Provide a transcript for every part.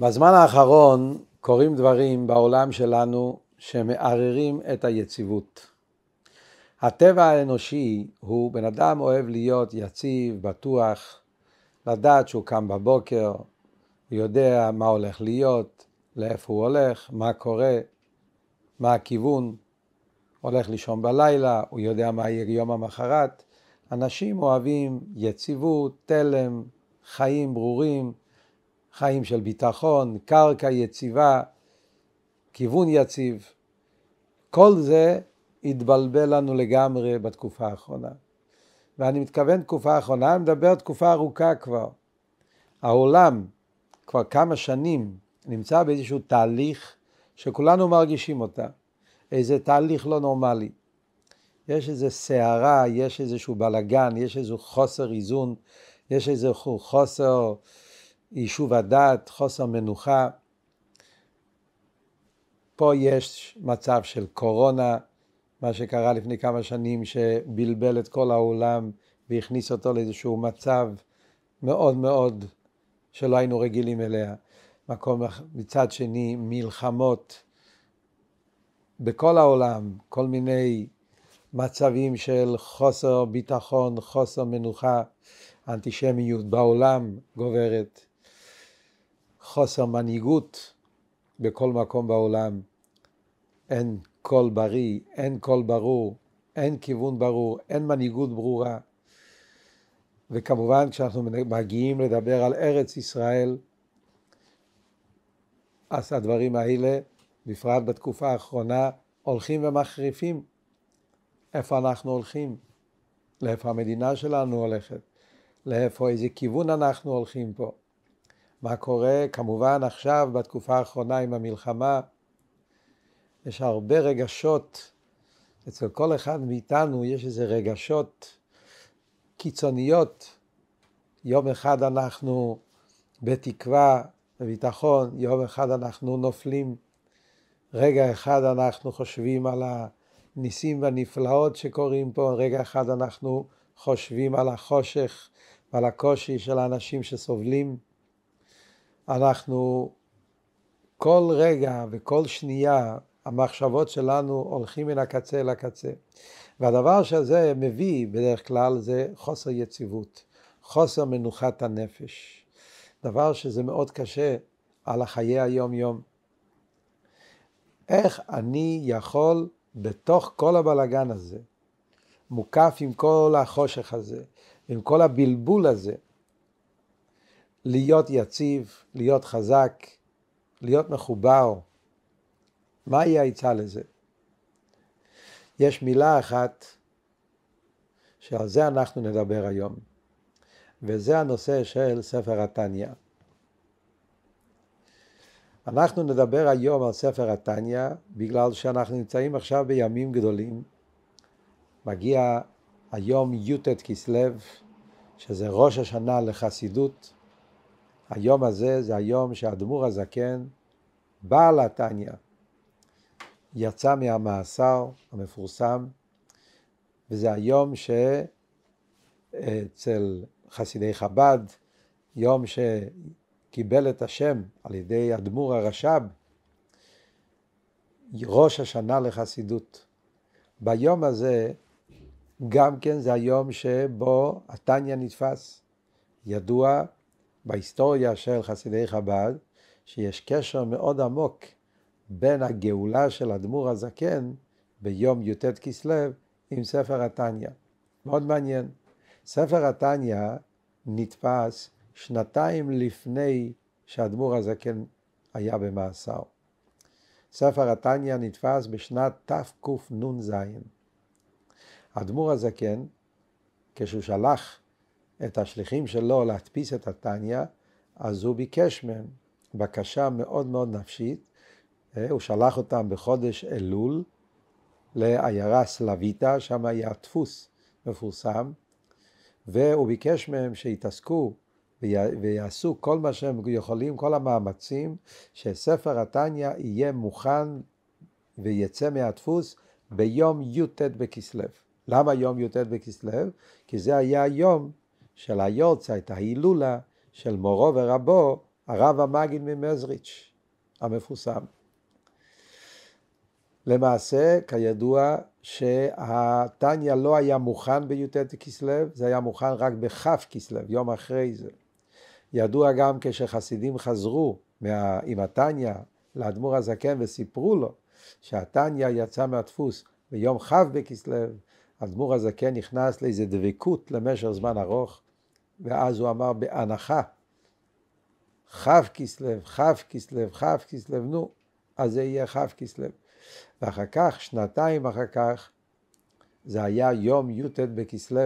בזמן האחרון קורים דברים בעולם שלנו שמערערים את היציבות. הטבע האנושי הוא בן אדם אוהב להיות יציב, בטוח, לדעת שהוא קם בבוקר, יודע מה הולך להיות, לאיפה הוא הולך, מה קורה, מה הכיוון, הולך לישון בלילה, הוא יודע מה יהיה יום המחרת. אנשים אוהבים יציבות, תלם, חיים ברורים, חיים של ביטחון, קרקע יציבה, כיוון יציב. כל זה התבלבל לנו לגמרי בתקופה האחרונה. ואני מתכוון תקופה האחרונה, אני מדבר תקופה ארוכה כבר. העולם כבר כמה שנים נמצא באיזשהו תהליך שכולנו מרגישים אותה. איזה תהליך לא נורמלי. יש איזו סערה, יש איזשהו בלגן, יש איזשהו חוסר איזון, יש איזשהו חוסר יישוב הדעת, חוסר מנוחה. פה יש מצב של קורונה, מה שקרה לפני כמה שנים שבלבל את כל העולם והכניס אותו לאיזשהו מצב מאוד מאוד שלא היינו רגילים אליה. מקום מצד שני מלחמות בכל העולם, כל מיני מצבים של חוסר ביטחון, חוסר מנוחה, אנטישמיות בעולם גוברת, חוסר מנהיגות בכל מקום בעולם, אין קול בריא, אין קול ברור, אין כיוון ברור, אין מנהיגות ברורה. וכמובן כשאנחנו מגיעים לדבר על ארץ ישראל, אז הדברים האלה, בפרט בתקופה האחרונה, הולכים ומחריפים. איפה אנחנו הולכים? לאיפה המדינה שלנו הולכת? לאיפה, איזה כיוון אנחנו הולכים פה? מה קורה כמובן עכשיו בתקופה האחרונה עם המלחמה? יש הרבה רגשות, אצל כל אחד מאיתנו יש איזה רגשות קיצוניות. יום אחד אנחנו בתקווה, בביטחון, יום אחד אנחנו נופלים, רגע אחד אנחנו חושבים על הניסים והנפלאות שקורים פה, רגע אחד אנחנו חושבים על החושך ועל הקושי של האנשים שסובלים. אנחנו כל רגע וכל שנייה המחשבות שלנו הולכים מן הקצה אל הקצה. והדבר שזה מביא בדרך כלל זה חוסר יציבות, חוסר מנוחת הנפש. דבר שזה מאוד קשה על החיי היום יום. איך אני יכול בתוך כל הבלגן הזה, מוקף עם כל החושך הזה, עם כל הבלבול הזה, להיות יציב, להיות חזק, להיות מחובר. מהי העצה לזה? יש מילה אחת שעל זה אנחנו נדבר היום, וזה הנושא של ספר התניא. אנחנו נדבר היום על ספר התניא בגלל שאנחנו נמצאים עכשיו בימים גדולים. מגיע היום י"ט כסלו, שזה ראש השנה לחסידות. היום הזה זה היום שהאדמו"ר הזקן, בעל התניא, יצא מהמאסר המפורסם, וזה היום שאצל חסידי חב"ד, יום שקיבל את השם על ידי אדמו"ר הרש"ב, ראש השנה לחסידות. ביום הזה גם כן זה היום שבו התניא נתפס. ידוע בהיסטוריה של חסידי חב"ד שיש קשר מאוד עמוק בין הגאולה של אדמו"ר הזקן ביום י"ט כסלו עם ספר התניא. מאוד מעניין. ספר התניא נתפס שנתיים לפני שאדמו"ר הזקן היה במאסר. ספר התניא נתפס בשנת תקנ"ז. האדמו"ר הזקן, כשהוא שלח את השליחים שלו להדפיס את התניא, אז הוא ביקש מהם בקשה מאוד מאוד נפשית, אה, הוא שלח אותם בחודש אלול לעיירה סלוויטה, שם היה דפוס מפורסם, והוא ביקש מהם שיתעסקו ויעשו כל מה שהם יכולים, כל המאמצים, שספר התניא יהיה מוכן ויצא מהדפוס ביום י"ט בכסלו. למה יום י"ט בכסלו? כי זה היה היום של היורצייט, ההילולה של מורו ורבו, הרב המגיד ממזריץ' המפורסם. למעשה, כידוע, שהתניא לא היה מוכן בי"ט כסלו, זה היה מוכן רק בכ' כסלו, יום אחרי זה. ידוע גם כשחסידים חזרו מה, עם התניא לאדמו"ר הזקן וסיפרו לו שהתניא יצא מהדפוס ביום כ' בכסלו, האדמו"ר הזקן נכנס לאיזה דבקות למשך זמן ארוך, ואז הוא אמר בהנחה, כ' כסלו, כ' כסלו, כ' כסלו, נו, אז זה יהיה כ' כסלו. ואחר כך, שנתיים אחר כך, זה היה יום י"ט בכסלו,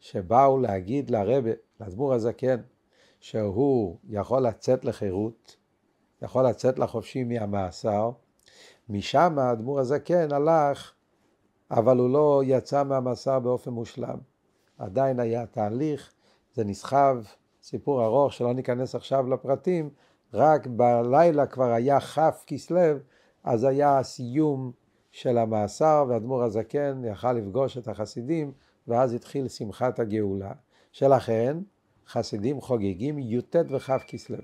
שבאו להגיד לרבה, לאדמו"ר הזקן, שהוא יכול לצאת לחירות, יכול לצאת לחופשי מהמאסר, משם האדמו"ר הזקן הלך, אבל הוא לא יצא מהמאסר באופן מושלם. עדיין היה תהליך, זה נסחב, סיפור ארוך שלא ניכנס עכשיו לפרטים, רק בלילה כבר היה כ' כסלו, אז היה הסיום של המאסר, ואדמו"ר הזקן יכל לפגוש את החסידים, ואז התחיל שמחת הגאולה. שלכן, חסידים חוגגים י"ט וכ' כסלו.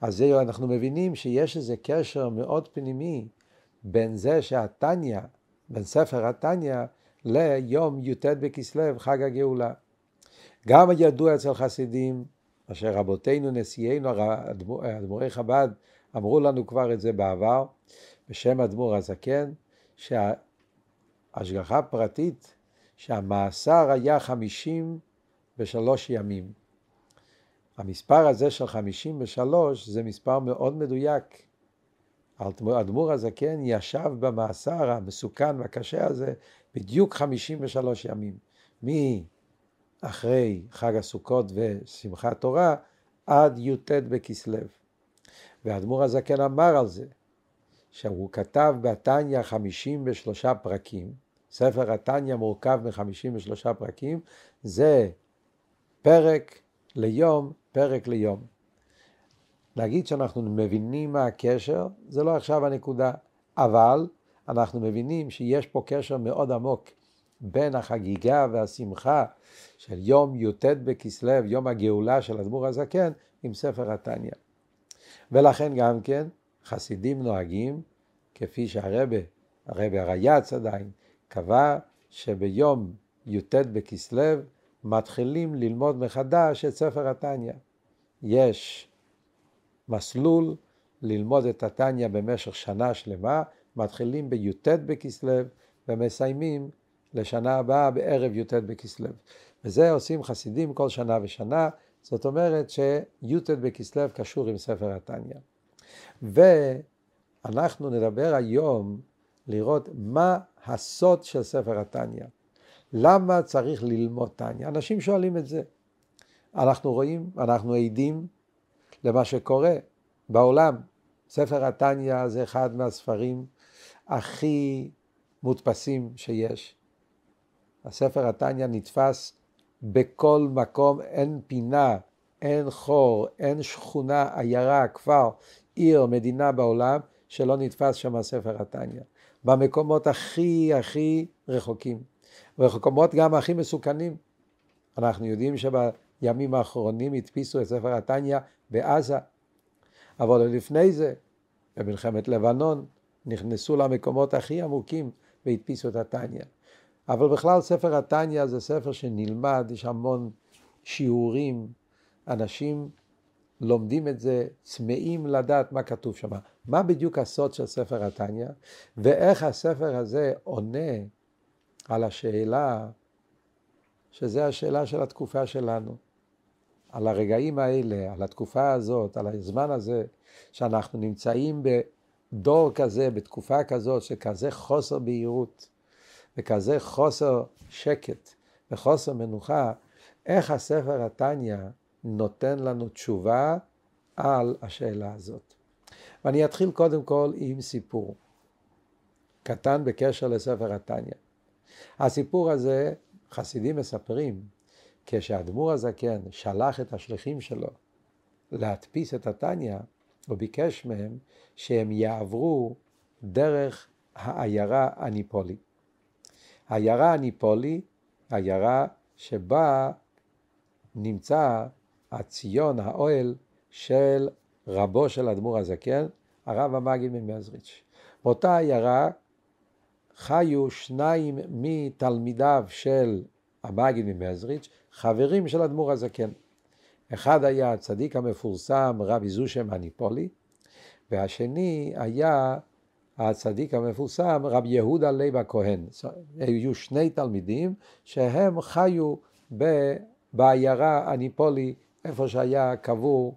אז זה אנחנו מבינים שיש איזה קשר מאוד פנימי בין זה שהתניא, בין ספר התניא, ליום י"ט בכסלו, חג הגאולה. גם ידוע אצל חסידים, אשר רבותינו, נשיאינו, אדמו"רי חב"ד, אמרו לנו כבר את זה בעבר, בשם אדמו"ר הזקן, שההשגחה פרטית, שהמאסר היה חמישים ושלוש ימים. המספר הזה של חמישים ושלוש זה מספר מאוד מדויק. האדמו"ר הזקן ישב במאסר המסוכן והקשה הזה בדיוק חמישים ושלוש ימים. מאחרי חג הסוכות ושמחת תורה עד י"ט בכסלו. והאדמו"ר הזקן אמר על זה, שהוא כתב בתניא חמישים ושלושה פרקים, ספר התניא מורכב מחמישים ושלושה פרקים, זה פרק ליום, פרק ליום. להגיד שאנחנו מבינים מה הקשר, זה לא עכשיו הנקודה, אבל אנחנו מבינים שיש פה קשר מאוד עמוק בין החגיגה והשמחה של יום י"ט בכסלו, יום הגאולה של אדמו"ר הזקן, עם ספר התניא. ולכן גם כן חסידים נוהגים, כפי שהרבה, הרבה הרייץ עדיין, קבע שביום י"ט בכסלו מתחילים ללמוד מחדש את ספר התניא. יש מסלול ללמוד את התניא במשך שנה שלמה, מתחילים בי"ט בכסלו ומסיימים לשנה הבאה בערב י"ט בכסלו. וזה עושים חסידים כל שנה ושנה, זאת אומרת שי"ט בכסלו קשור עם ספר התניא. ואנחנו נדבר היום לראות מה הסוד של ספר התניא. למה צריך ללמוד תניא? אנשים שואלים את זה. אנחנו רואים, אנחנו עדים למה שקורה בעולם. ספר התניא זה אחד מהספרים הכי מודפסים שיש. הספר התניא נתפס בכל מקום, אין פינה, אין חור, אין שכונה, עיירה, כפר, עיר, מדינה בעולם, שלא נתפס שם ספר התניא. במקומות הכי הכי רחוקים. ובמקומות גם הכי מסוכנים. אנחנו יודעים שבימים האחרונים הדפיסו את ספר התניא בעזה, אבל לפני זה, במלחמת לבנון, נכנסו למקומות הכי עמוקים והדפיסו את התניא. אבל בכלל ספר התניא זה ספר שנלמד, יש המון שיעורים, אנשים לומדים את זה, צמאים לדעת מה כתוב שם. מה בדיוק הסוד של ספר התניא, ואיך הספר הזה עונה על השאלה, שזה השאלה של התקופה שלנו. על הרגעים האלה, על התקופה הזאת, על הזמן הזה, שאנחנו נמצאים בדור כזה, בתקופה כזאת, שכזה חוסר בהירות. וכזה חוסר שקט וחוסר מנוחה, איך הספר התניא נותן לנו תשובה על השאלה הזאת. ואני אתחיל קודם כל עם סיפור קטן בקשר לספר התניא. הסיפור הזה, חסידים מספרים, כשהאדמו"ר הזקן שלח את השליחים שלו להדפיס את התניא, הוא ביקש מהם שהם יעברו דרך העיירה הניפולי. העיירה הניפולי, עיירה שבה נמצא הציון, האוהל של רבו של אדמו"ר הזקן, הרב המגיד ממזריץ'. באותה עיירה חיו שניים מתלמידיו של המגיד ממזריץ', חברים של אדמו"ר הזקן. אחד היה הצדיק המפורסם רבי זושא מהניפולי, והשני היה הצדיק המפורסם רבי יהודה לייב הכהן. היו שני תלמידים שהם חיו בעיירה הניפולי, איפה שהיה קבור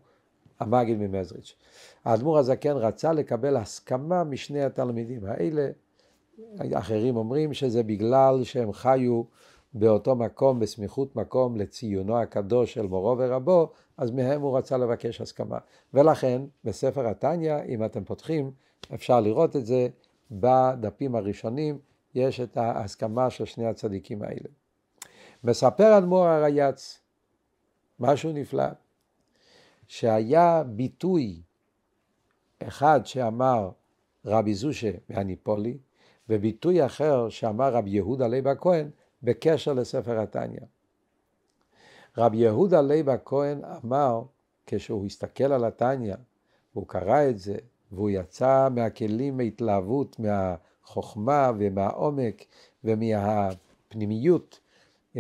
המגיד ממזריץ'. האדמו"ר הזקן רצה לקבל הסכמה משני התלמידים האלה. אחרים אומרים שזה בגלל שהם חיו באותו מקום, בסמיכות מקום לציונו הקדוש של מורו ורבו, אז מהם הוא רצה לבקש הסכמה. ולכן, בספר התניא, אם אתם פותחים, אפשר לראות את זה בדפים הראשונים, יש את ההסכמה של שני הצדיקים האלה. מספר אדמו"ר הרייץ, משהו נפלא, שהיה ביטוי אחד שאמר רבי זושה מהניפולי, וביטוי אחר שאמר רבי יהודה לייב הכהן בקשר לספר התניא. רבי יהודה לייב הכהן אמר, כשהוא הסתכל על התניא, והוא קרא את זה, והוא יצא מהכלים מהתלהבות, מהחוכמה ומהעומק ומהפנימיות,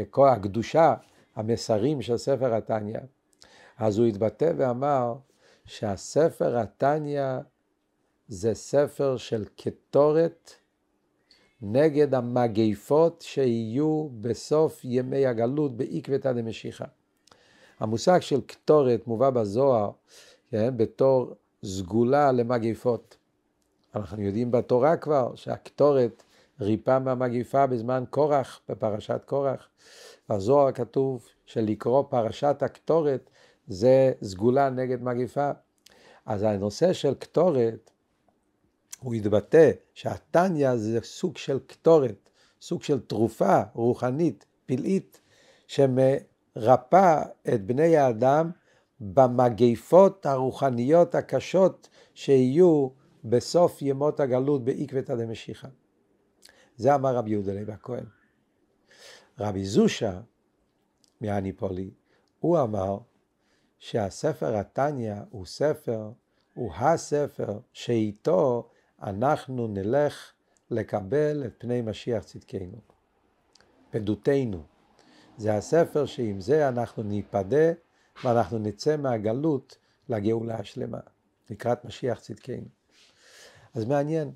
כל הקדושה, המסרים של ספר התניא, אז הוא התבטא ואמר שהספר התניא זה ספר של קטורת נגד המגיפות שיהיו בסוף ימי הגלות בעקבתא דמשיחא. המושג של קטורת מובא בזוהר כן, בתור סגולה למגיפות. אנחנו יודעים בתורה כבר שהקטורת ריפא מהמגיפה בזמן קורח, בפרשת קורח. בזוהר כתוב שלקרוא פרשת הקטורת זה סגולה נגד מגיפה. אז הנושא של קטורת, הוא התבטא שהתניא זה סוג של קטורת, סוג של תרופה רוחנית, פלאית, שמרפא את בני האדם במגיפות הרוחניות הקשות שיהיו בסוף ימות הגלות בעקבתא דמשיחא. זה אמר רבי יהודה לב הכהן. רבי זושה מהניפולי, הוא אמר שהספר התניא הוא ספר, הוא הספר שאיתו אנחנו נלך לקבל את פני משיח צדקנו. פדותנו. זה הספר שעם זה אנחנו ניפדה ואנחנו נצא מהגלות לגאולה השלמה, לקראת משיח צדקנו. אז מעניין,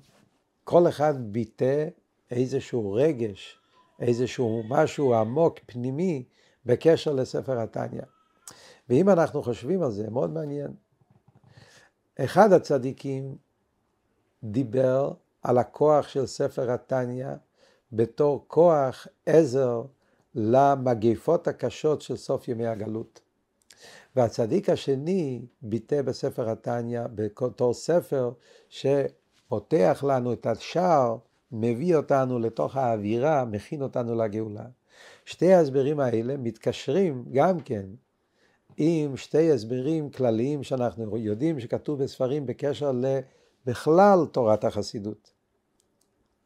כל אחד ביטא איזשהו רגש, איזשהו משהו עמוק, פנימי, בקשר לספר התניא. ואם אנחנו חושבים על זה, מאוד מעניין. אחד הצדיקים דיבר על הכוח של ספר התניא בתור כוח עזר למגפות הקשות של סוף ימי הגלות. והצדיק השני ביטא בספר התניא בתור ספר שפותח לנו את השער, מביא אותנו לתוך האווירה, מכין אותנו לגאולה. שתי ההסברים האלה מתקשרים גם כן עם שתי הסברים כלליים שאנחנו יודעים שכתוב בספרים בקשר לבכלל תורת החסידות.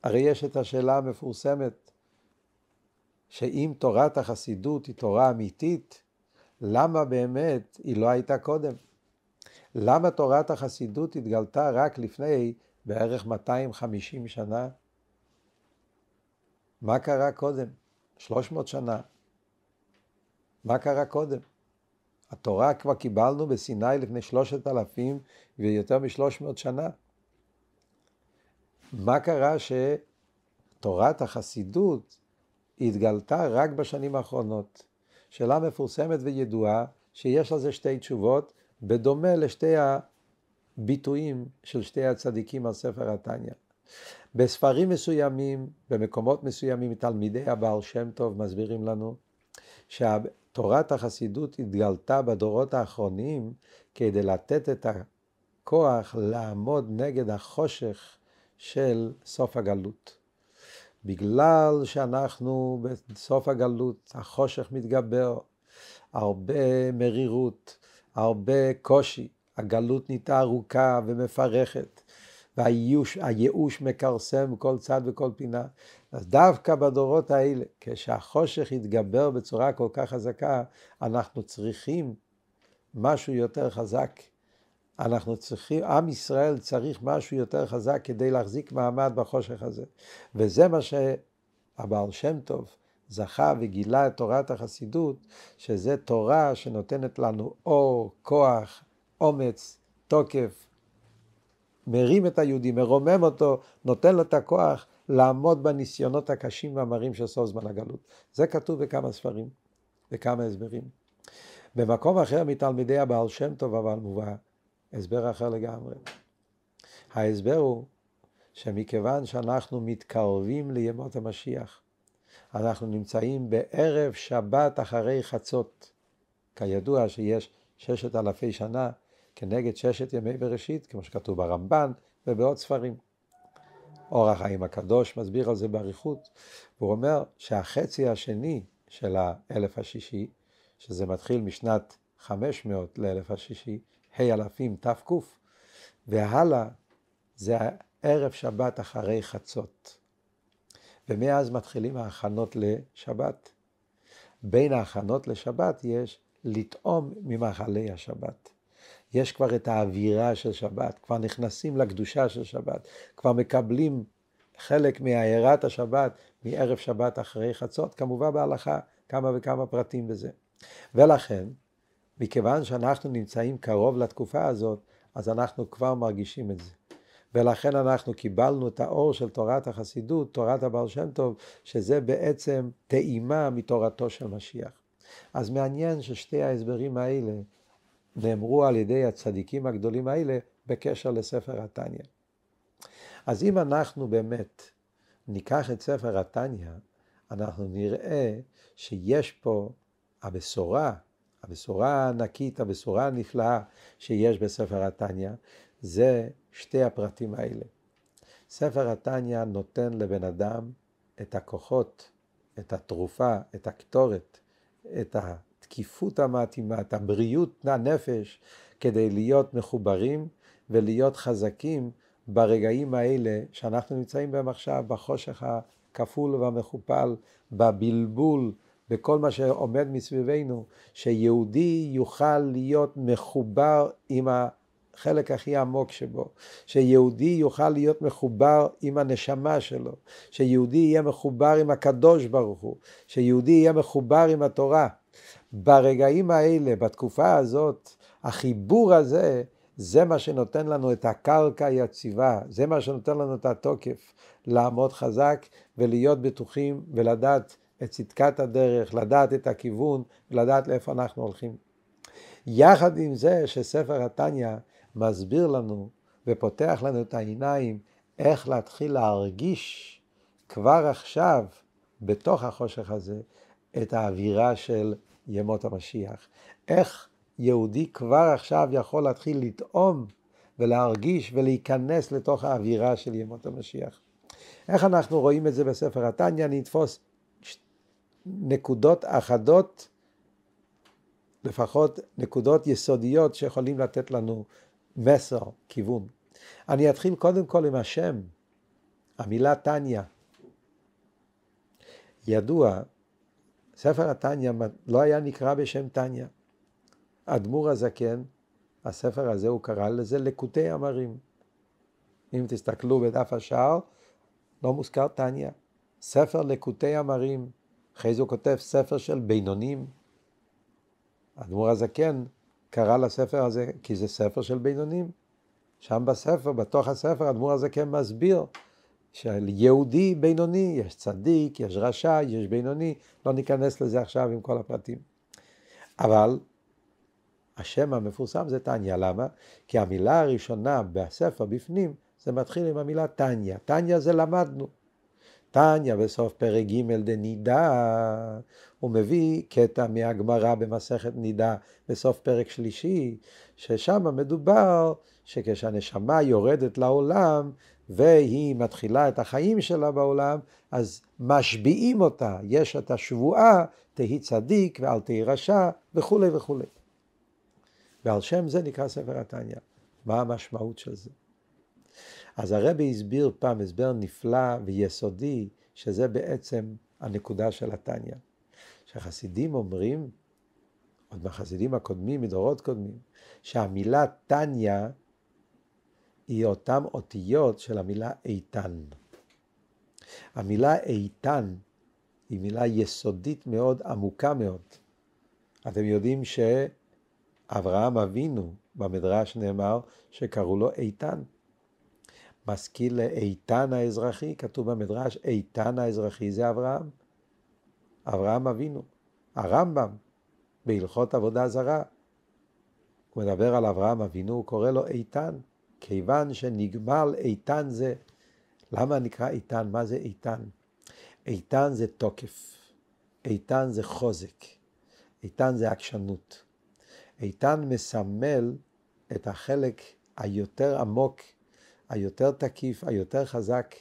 הרי יש את השאלה המפורסמת, שאם תורת החסידות היא תורה אמיתית, למה באמת היא לא הייתה קודם? למה תורת החסידות התגלתה רק לפני בערך 250 שנה? מה קרה קודם? 300 שנה. מה קרה קודם? התורה כבר קיבלנו בסיני לפני שלושת אלפים ויותר משלוש מאות שנה. מה קרה שתורת החסידות התגלתה רק בשנים האחרונות? שאלה מפורסמת וידועה שיש על זה שתי תשובות, בדומה לשתי הביטויים של שתי הצדיקים על ספר התניא. בספרים מסוימים, במקומות מסוימים, תלמידי הבעל שם טוב מסבירים לנו שתורת החסידות התגלתה בדורות האחרונים כדי לתת את הכוח לעמוד נגד החושך של סוף הגלות. בגלל שאנחנו בסוף הגלות, החושך מתגבר, הרבה מרירות, הרבה קושי, הגלות נהייתה ארוכה ומפרכת. והייאוש מכרסם כל צד וכל פינה. אז דווקא בדורות האלה, כשהחושך יתגבר בצורה כל כך חזקה, אנחנו צריכים משהו יותר חזק. אנחנו צריכים, עם ישראל צריך משהו יותר חזק כדי להחזיק מעמד בחושך הזה. וזה מה שהבעל שם טוב זכה וגילה את תורת החסידות, שזה תורה שנותנת לנו אור, כוח, אומץ, תוקף, מרים את היהודי, מרומם אותו, נותן לו את הכוח לעמוד בניסיונות הקשים והמרים של סוף זמן הגלות. זה כתוב בכמה ספרים, בכמה הסברים. במקום אחר מתלמידי הבעל שם טוב אבל מובא הסבר אחר לגמרי. ההסבר הוא שמכיוון שאנחנו מתקרבים לימות המשיח, אנחנו נמצאים בערב שבת אחרי חצות. כידוע שיש ששת אלפי שנה כנגד ששת ימי בראשית, כמו שכתוב ברמב"ן ובעוד ספרים. אור החיים הקדוש מסביר על זה באריכות, והוא אומר שהחצי השני של האלף השישי, שזה מתחיל משנת 500 לאלף השישי, ה' אלפים תק, והלאה זה ערב שבת אחרי חצות. ומאז מתחילים ההכנות לשבת. בין ההכנות לשבת יש לטעום ממאכלי השבת. יש כבר את האווירה של שבת, כבר נכנסים לקדושה של שבת, כבר מקבלים חלק מהערת השבת מערב שבת אחרי חצות, כמובן בהלכה כמה וכמה פרטים בזה. ולכן, מכיוון שאנחנו נמצאים קרוב לתקופה הזאת, אז אנחנו כבר מרגישים את זה. ולכן אנחנו קיבלנו את האור של תורת החסידות, תורת הבעל שם טוב, שזה בעצם טעימה מתורתו של משיח. אז מעניין ששתי ההסברים האלה נאמרו על ידי הצדיקים הגדולים האלה בקשר לספר התניא. אז אם אנחנו באמת ניקח את ספר התניא, אנחנו נראה שיש פה הבשורה, הבשורה הענקית, הבשורה הנפלאה שיש בספר התניא, זה שתי הפרטים האלה. ספר התניא נותן לבן אדם את הכוחות, את התרופה, את הקטורת, את התקיפות המתאימה, את הבריאות הנפש, כדי להיות מחוברים ולהיות חזקים ברגעים האלה שאנחנו נמצאים בהם עכשיו, בחושך הכפול והמכופל, בבלבול, בכל מה שעומד מסביבנו, שיהודי יוכל להיות מחובר עם החלק הכי עמוק שבו, שיהודי יוכל להיות מחובר עם הנשמה שלו, שיהודי יהיה מחובר עם הקדוש ברוך הוא, שיהודי יהיה מחובר עם התורה. ברגעים האלה, בתקופה הזאת, החיבור הזה, זה מה שנותן לנו את הקרקע היציבה, זה מה שנותן לנו את התוקף, לעמוד חזק ולהיות בטוחים ולדעת את צדקת הדרך, לדעת את הכיוון ולדעת לאיפה אנחנו הולכים. יחד עם זה שספר התניא מסביר לנו ופותח לנו את העיניים איך להתחיל להרגיש כבר עכשיו, בתוך החושך הזה, את האווירה של ימות המשיח. איך יהודי כבר עכשיו יכול להתחיל לטעום ולהרגיש ולהיכנס לתוך האווירה של ימות המשיח. איך אנחנו רואים את זה בספר התניא? אני אתפוס נקודות אחדות, לפחות נקודות יסודיות שיכולים לתת לנו מסר, כיוון. אני אתחיל קודם כל עם השם, המילה תניא. ידוע, ספר התניא לא היה נקרא בשם תניא. אדמו"ר הזקן, הספר הזה הוא קרא לזה לקוטי אמרים. אם תסתכלו בדף השער, לא מוזכר תניא. ספר לקוטי אמרים, אחרי זה הוא כותב ספר של בינונים. אדמו"ר הזקן קרא לספר הזה כי זה ספר של בינונים. שם בספר, בתוך הספר, אדמו"ר הזקן מסביר של יהודי בינוני, יש צדיק, יש רשע, יש בינוני, לא ניכנס לזה עכשיו עם כל הפרטים. אבל השם המפורסם זה טניה, למה? כי המילה הראשונה בספר בפנים, זה מתחיל עם המילה טניה. טניה זה למדנו. טניה בסוף פרק ג' דנידה, הוא מביא קטע מהגמרא במסכת נידה בסוף פרק שלישי, ששם מדובר שכשהנשמה יורדת לעולם והיא מתחילה את החיים שלה בעולם, אז משביעים אותה, יש את השבועה, תהי צדיק ואל תהי רשע וכולי וכולי. ועל שם זה נקרא ספר התניא. מה המשמעות של זה? אז הרבי הסביר פעם הסבר נפלא ויסודי, שזה בעצם הנקודה של התניא. שחסידים אומרים, עוד מהחסידים הקודמים, מדורות קודמים, שהמילה טניה היא אותם אותיות של המילה איתן. המילה איתן היא מילה יסודית מאוד, עמוקה מאוד. אתם יודעים שאברהם אבינו, במדרש נאמר שקראו לו איתן. משכיל לאיתן האזרחי, כתוב במדרש, איתן האזרחי זה אברהם. אברהם אבינו. הרמב"ם, בהלכות עבודה זרה, הוא מדבר על אברהם אבינו, הוא קורא לו איתן, כיוון שנגמל איתן זה. למה נקרא איתן? מה זה איתן? איתן זה תוקף, איתן זה חוזק, איתן זה עקשנות. איתן מסמל את החלק היותר עמוק, היותר תקיף, היותר חזק.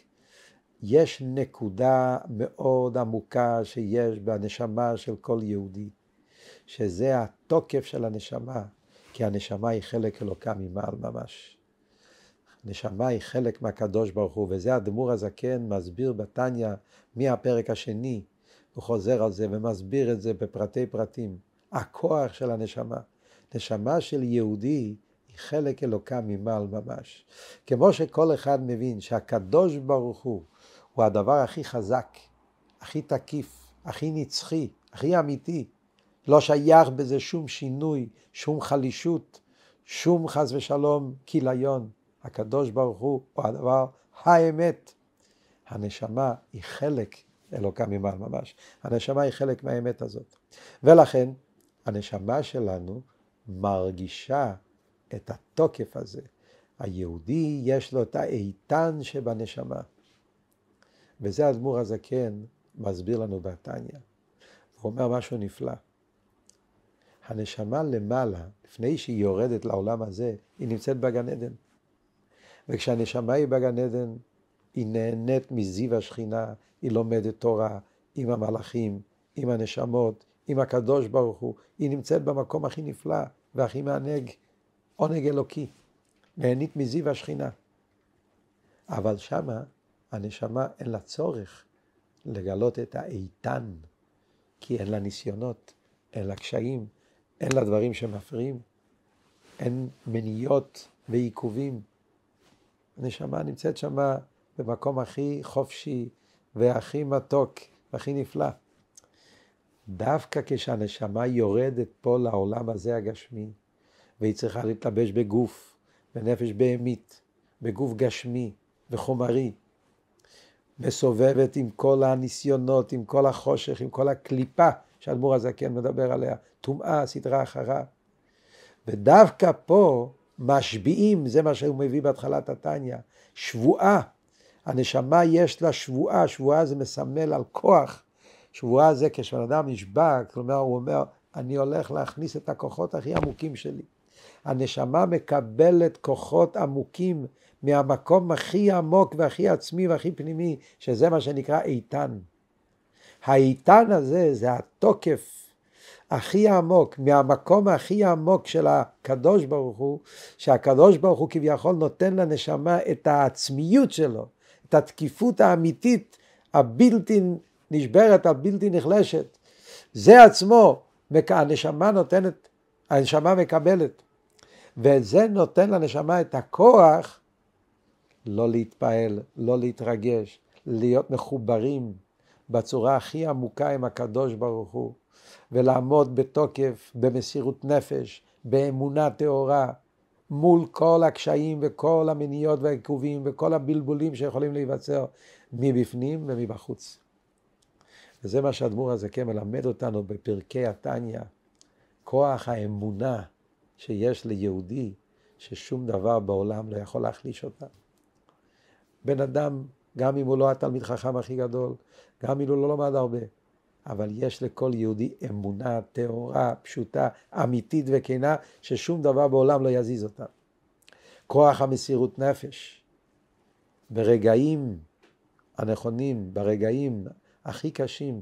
יש נקודה מאוד עמוקה שיש בנשמה של כל יהודי, שזה התוקף של הנשמה, כי הנשמה היא חלק אלוקה ממעל ממש. נשמה היא חלק מהקדוש ברוך הוא, וזה הדמור הזקן מסביר בתניא מהפרק השני, הוא חוזר על זה ומסביר את זה בפרטי פרטים. הכוח של הנשמה. נשמה של יהודי היא חלק אלוקה ממעל ממש. כמו שכל אחד מבין שהקדוש ברוך הוא הוא הדבר הכי חזק, הכי תקיף, הכי נצחי, הכי אמיתי. לא שייך בזה שום שינוי, שום חלישות, שום חס ושלום כיליון. הקדוש ברוך הוא הוא הדבר האמת. הנשמה היא חלק אלוקה ממעל ממש. הנשמה היא חלק מהאמת הזאת. ולכן הנשמה שלנו מרגישה את התוקף הזה. היהודי יש לו את האיתן שבנשמה. וזה האדמו"ר הזקן מסביר לנו בתניא. הוא אומר משהו נפלא. הנשמה למעלה, לפני שהיא יורדת לעולם הזה, היא נמצאת בגן עדן. וכשהנשמה היא בגן עדן, היא נהנית מזיו השכינה, היא לומדת תורה עם המלאכים, עם הנשמות, עם הקדוש ברוך הוא, היא נמצאת במקום הכי נפלא והכי מענג, עונג אלוקי, נהנית מזיו השכינה. אבל שמה הנשמה אין לה צורך לגלות את האיתן, כי אין לה ניסיונות, אין לה קשיים, אין לה דברים שמפריעים, אין מניות ועיכובים. הנשמה נמצאת שמה במקום הכי חופשי והכי מתוק והכי נפלא. דווקא כשהנשמה יורדת פה לעולם הזה הגשמי, והיא צריכה להתלבש בגוף, בנפש בהמית, בגוף גשמי וחומרי, מסובבת עם כל הניסיונות, עם כל החושך, עם כל הקליפה שאדמו"ר הזקן מדבר עליה, טומאה, סדרה אחרה. ודווקא פה משביעים, זה מה שהוא מביא בהתחלת התניא, שבועה. הנשמה יש לה שבועה, שבועה זה מסמל על כוח. שבועה זה כשבן אדם נשבע, כלומר הוא אומר, אני הולך להכניס את הכוחות הכי עמוקים שלי. הנשמה מקבלת כוחות עמוקים מהמקום הכי עמוק והכי עצמי והכי פנימי, שזה מה שנקרא איתן. האיתן הזה זה התוקף הכי עמוק, מהמקום הכי עמוק של הקדוש ברוך הוא, שהקדוש ברוך הוא כביכול נותן לנשמה את העצמיות שלו, את התקיפות האמיתית, הבלתי נשברת, הבלתי נחלשת. זה עצמו, הנשמה נותנת, הנשמה מקבלת. וזה נותן לנשמה את הכוח לא להתפעל, לא להתרגש, להיות מחוברים בצורה הכי עמוקה עם הקדוש ברוך הוא. ולעמוד בתוקף, במסירות נפש, באמונה טהורה, מול כל הקשיים וכל המניות והעיכובים וכל הבלבולים שיכולים להיווצר מבפנים ומבחוץ. וזה מה שהאדמו"ר הזה כן מלמד אותנו בפרקי התניא, כוח האמונה שיש ליהודי, ששום דבר בעולם לא יכול להחליש אותה. בן אדם, גם אם הוא לא התלמיד חכם הכי גדול, גם אם הוא לא למד הרבה, אבל יש לכל יהודי אמונה טהורה, פשוטה, אמיתית וכנה, ששום דבר בעולם לא יזיז אותה. כוח המסירות נפש. ברגעים הנכונים, ברגעים הכי קשים,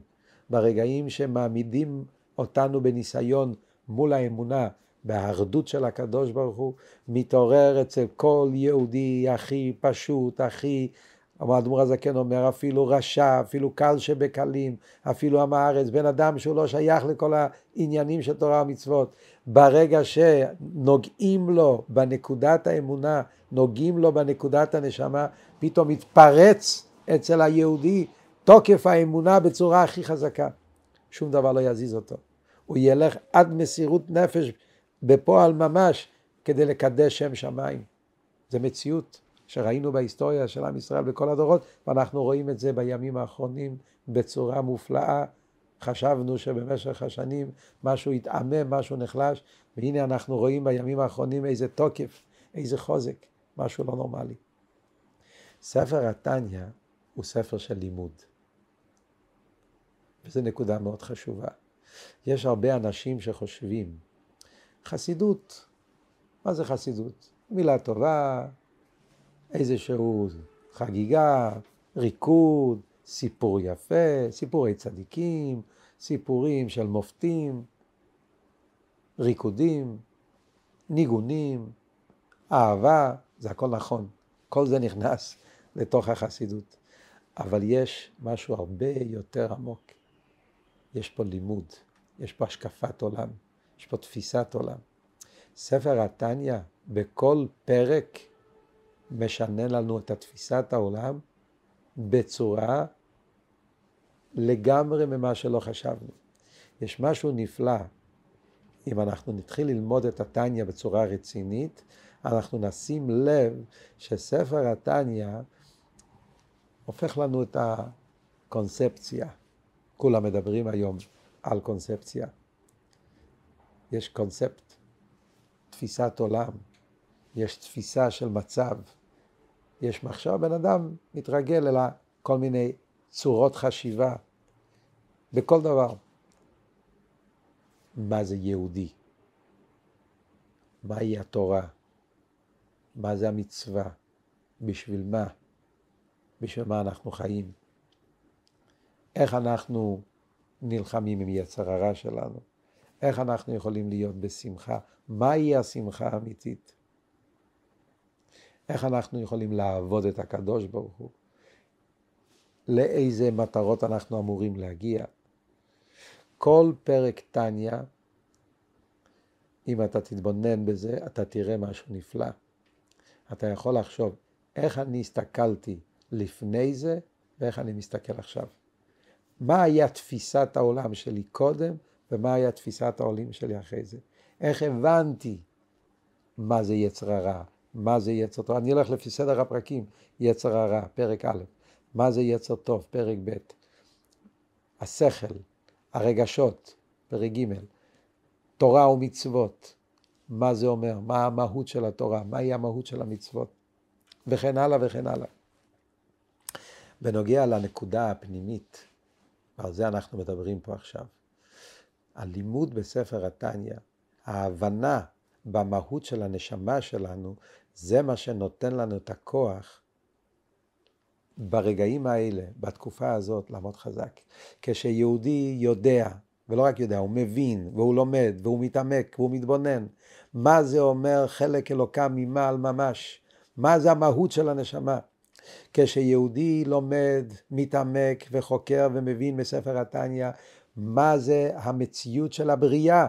ברגעים שמעמידים אותנו בניסיון מול האמונה, באחדות של הקדוש ברוך הוא, מתעורר אצל כל יהודי הכי פשוט, הכי אמר אדמו"ר הזקן אומר, אפילו רשע, אפילו קל שבקלים, אפילו עם הארץ, בן אדם שהוא לא שייך לכל העניינים של תורה ומצוות, ברגע שנוגעים לו בנקודת האמונה, נוגעים לו בנקודת הנשמה, פתאום מתפרץ אצל היהודי תוקף האמונה בצורה הכי חזקה. שום דבר לא יזיז אותו. הוא ילך עד מסירות נפש בפועל ממש כדי לקדש שם שמיים. זה מציאות שראינו בהיסטוריה של עם ישראל בכל הדורות, ואנחנו רואים את זה בימים האחרונים בצורה מופלאה. חשבנו שבמשך השנים משהו התעמם, משהו נחלש, והנה אנחנו רואים בימים האחרונים איזה תוקף, איזה חוזק, משהו לא נורמלי. ספר התניא הוא ספר של לימוד. וזו נקודה מאוד חשובה. יש הרבה אנשים שחושבים, חסידות, מה זה חסידות? מילה טובה, איזשהו חגיגה, ריקוד, סיפור יפה, סיפורי צדיקים, סיפורים של מופתים, ריקודים, ניגונים, אהבה, זה הכל נכון. כל זה נכנס לתוך החסידות. אבל יש משהו הרבה יותר עמוק. יש פה לימוד, יש פה השקפת עולם, יש פה תפיסת עולם. ספר התניא, בכל פרק משנה לנו את תפיסת העולם בצורה לגמרי ממה שלא חשבנו. יש משהו נפלא, אם אנחנו נתחיל ללמוד את התניא בצורה רצינית, אנחנו נשים לב שספר התניא הופך לנו את הקונספציה. כולם מדברים היום על קונספציה. יש קונספט, תפיסת עולם, יש תפיסה של מצב, יש מחשב, בן אדם מתרגל אל כל מיני צורות חשיבה בכל דבר. מה זה יהודי? מהי התורה? מה זה המצווה? בשביל מה? בשביל מה אנחנו חיים? איך אנחנו נלחמים עם יצר הרע שלנו? איך אנחנו יכולים להיות בשמחה? מהי השמחה האמיתית? איך אנחנו יכולים לעבוד את הקדוש ברוך הוא? לאיזה מטרות אנחנו אמורים להגיע? כל פרק טניה, אם אתה תתבונן בזה, אתה תראה משהו נפלא. אתה יכול לחשוב איך אני הסתכלתי לפני זה ואיך אני מסתכל עכשיו. מה היה תפיסת העולם שלי קודם ומה היה תפיסת העולים שלי אחרי זה. איך הבנתי מה זה יצר הרע, מה זה יצר טוב. אני הולך לפי סדר הפרקים, יצר הרע, פרק א', מה זה יצר טוב, פרק ב', השכל, הרגשות, פרק ג', תורה ומצוות, מה זה אומר, מה המהות של התורה, מהי המהות של המצוות, וכן הלאה וכן הלאה. בנוגע לנקודה הפנימית, ועל זה אנחנו מדברים פה עכשיו, הלימוד בספר התניא, ההבנה במהות של הנשמה שלנו, זה מה שנותן לנו את הכוח ברגעים האלה, בתקופה הזאת, לעמוד חזק. כשיהודי יודע, ולא רק יודע, הוא מבין, והוא לומד, והוא מתעמק, והוא מתבונן, מה זה אומר חלק אלוקם ממעל ממש, מה זה המהות של הנשמה. כשיהודי לומד, מתעמק וחוקר ומבין מספר התניא, מה זה המציאות של הבריאה,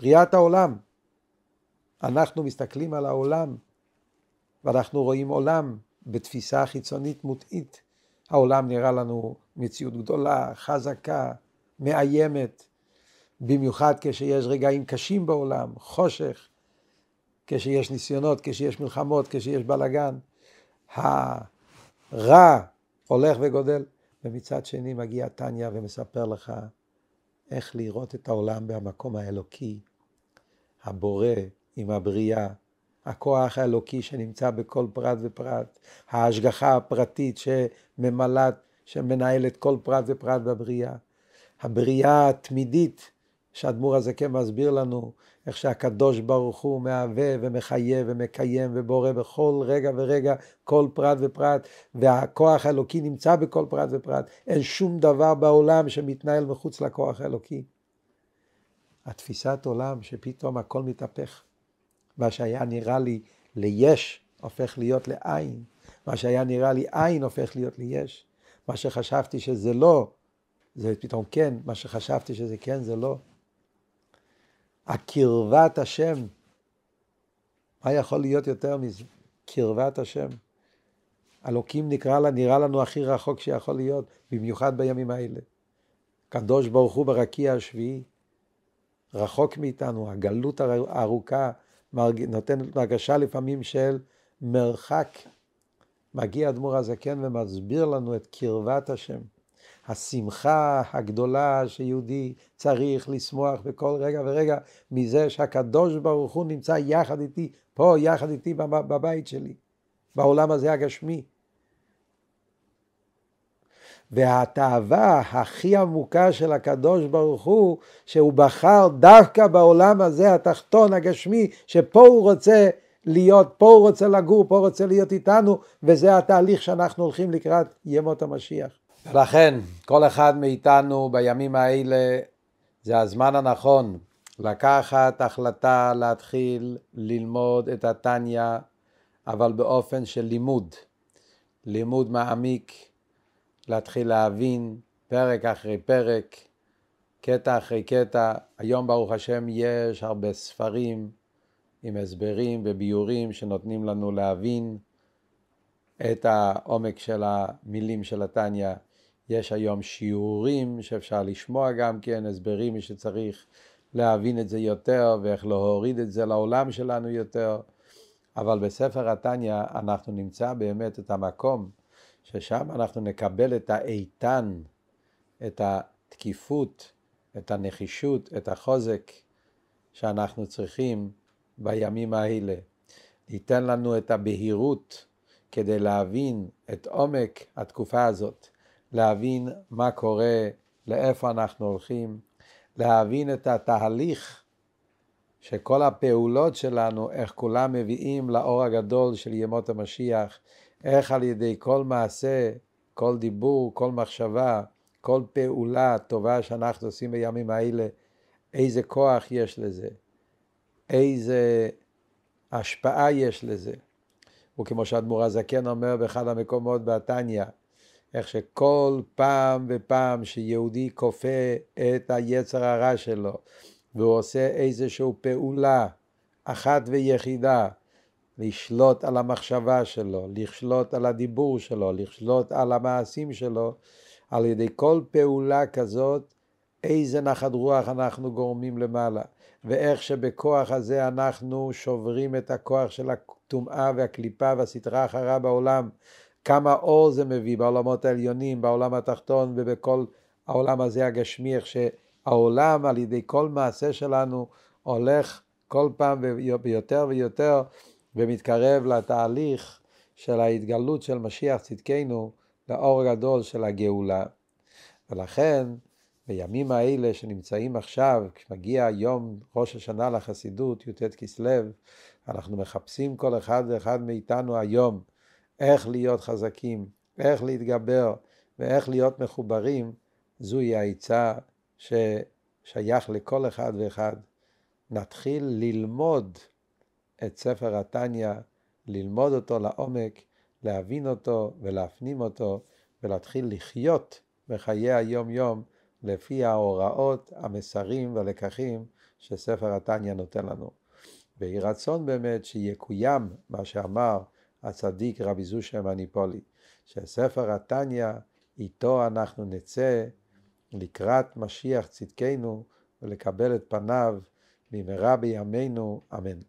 בריאת העולם. אנחנו מסתכלים על העולם ואנחנו רואים עולם בתפיסה חיצונית מוטעית. העולם נראה לנו מציאות גדולה, חזקה, מאיימת, במיוחד כשיש רגעים קשים בעולם, חושך, כשיש ניסיונות, כשיש מלחמות, כשיש בלאגן. הרע הולך וגודל, ומצד שני מגיע טניה ומספר לך איך לראות את העולם במקום האלוקי, הבורא עם הבריאה, הכוח האלוקי שנמצא בכל פרט ופרט, ההשגחה הפרטית שממלאת, שמנהלת כל פרט ופרט בבריאה, הבריאה התמידית שהאדמו"ר הזקן מסביר לנו איך שהקדוש ברוך הוא מהווה ומחיה ומקיים ובורא בכל רגע ורגע כל פרט ופרט והכוח האלוקי נמצא בכל פרט ופרט אין שום דבר בעולם שמתנהל מחוץ לכוח האלוקי. התפיסת עולם שפתאום הכל מתהפך מה שהיה נראה לי ליש הופך להיות לעין מה שהיה נראה לי עין הופך להיות לי יש. מה שחשבתי שזה לא, זה פתאום כן, מה שחשבתי שזה כן, זה לא. הקרבת השם, מה יכול להיות יותר מזה? קרבת השם. אלוקים נקרא לה, נראה לנו הכי רחוק שיכול להיות, במיוחד בימים האלה. קדוש ברוך הוא ברקיע השביעי, רחוק מאיתנו, הגלות הארוכה נותנת הרגשה לפעמים של מרחק. מגיע אדמו"ר הזקן ומסביר לנו את קרבת השם. השמחה הגדולה שיהודי צריך לשמוח בכל רגע ורגע מזה שהקדוש ברוך הוא נמצא יחד איתי, פה יחד איתי בבית שלי, בעולם הזה הגשמי. והתאווה הכי עמוקה של הקדוש ברוך הוא, שהוא בחר דווקא בעולם הזה התחתון הגשמי, שפה הוא רוצה להיות, פה הוא רוצה לגור, פה הוא רוצה להיות איתנו, וזה התהליך שאנחנו הולכים לקראת ימות המשיח. ולכן, כל אחד מאיתנו בימים האלה, זה הזמן הנכון לקחת החלטה להתחיל ללמוד את התניא, אבל באופן של לימוד, לימוד מעמיק, להתחיל להבין פרק אחרי פרק, קטע אחרי קטע. היום ברוך השם יש הרבה ספרים עם הסברים וביורים שנותנים לנו להבין את העומק של המילים של התניא. יש היום שיעורים שאפשר לשמוע גם כן, הסברים שצריך להבין את זה יותר ואיך להוריד את זה לעולם שלנו יותר. אבל בספר התניא אנחנו נמצא באמת את המקום ששם אנחנו נקבל את האיתן, את התקיפות, את הנחישות, את החוזק שאנחנו צריכים בימים האלה. ייתן לנו את הבהירות כדי להבין את עומק התקופה הזאת, להבין מה קורה, לאיפה אנחנו הולכים, להבין את התהליך שכל הפעולות שלנו, איך כולם מביאים לאור הגדול של ימות המשיח, איך על ידי כל מעשה, כל דיבור, כל מחשבה, כל פעולה טובה שאנחנו עושים בימים האלה, איזה כוח יש לזה, איזה השפעה יש לזה. וכמו שאדמו"ר הזקן אומר באחד המקומות בתניא, איך שכל פעם ופעם שיהודי כופה את היצר הרע שלו והוא עושה איזושהי פעולה אחת ויחידה לשלוט על המחשבה שלו, לשלוט על הדיבור שלו, לשלוט על המעשים שלו, על ידי כל פעולה כזאת, איזה נחת רוח אנחנו גורמים למעלה, ואיך שבכוח הזה אנחנו שוברים את הכוח של הטומאה והקליפה והסטרה החרה בעולם, כמה אור זה מביא בעולמות העליונים, בעולם התחתון ובכל העולם הזה הגשמי, איך שהעולם על ידי כל מעשה שלנו הולך כל פעם ויותר ויותר ומתקרב לתהליך של ההתגלות של משיח צדקנו לאור הגדול של הגאולה. ולכן בימים האלה שנמצאים עכשיו, כשמגיע יום ראש השנה לחסידות, י"ט כסלו, אנחנו מחפשים כל אחד ואחד מאיתנו היום איך להיות חזקים, איך להתגבר ואיך להיות מחוברים, זוהי העצה ששייך לכל אחד ואחד. נתחיל ללמוד את ספר התניא, ללמוד אותו לעומק, להבין אותו ולהפנים אותו, ולהתחיל לחיות בחיי היום-יום לפי ההוראות, המסרים והלקחים שספר התניא נותן לנו. ויהי רצון באמת שיקוים מה שאמר הצדיק רבי זושה מניפולי, שספר התניא, איתו אנחנו נצא לקראת משיח צדקנו ולקבל את פניו במהרה בימינו, אמן.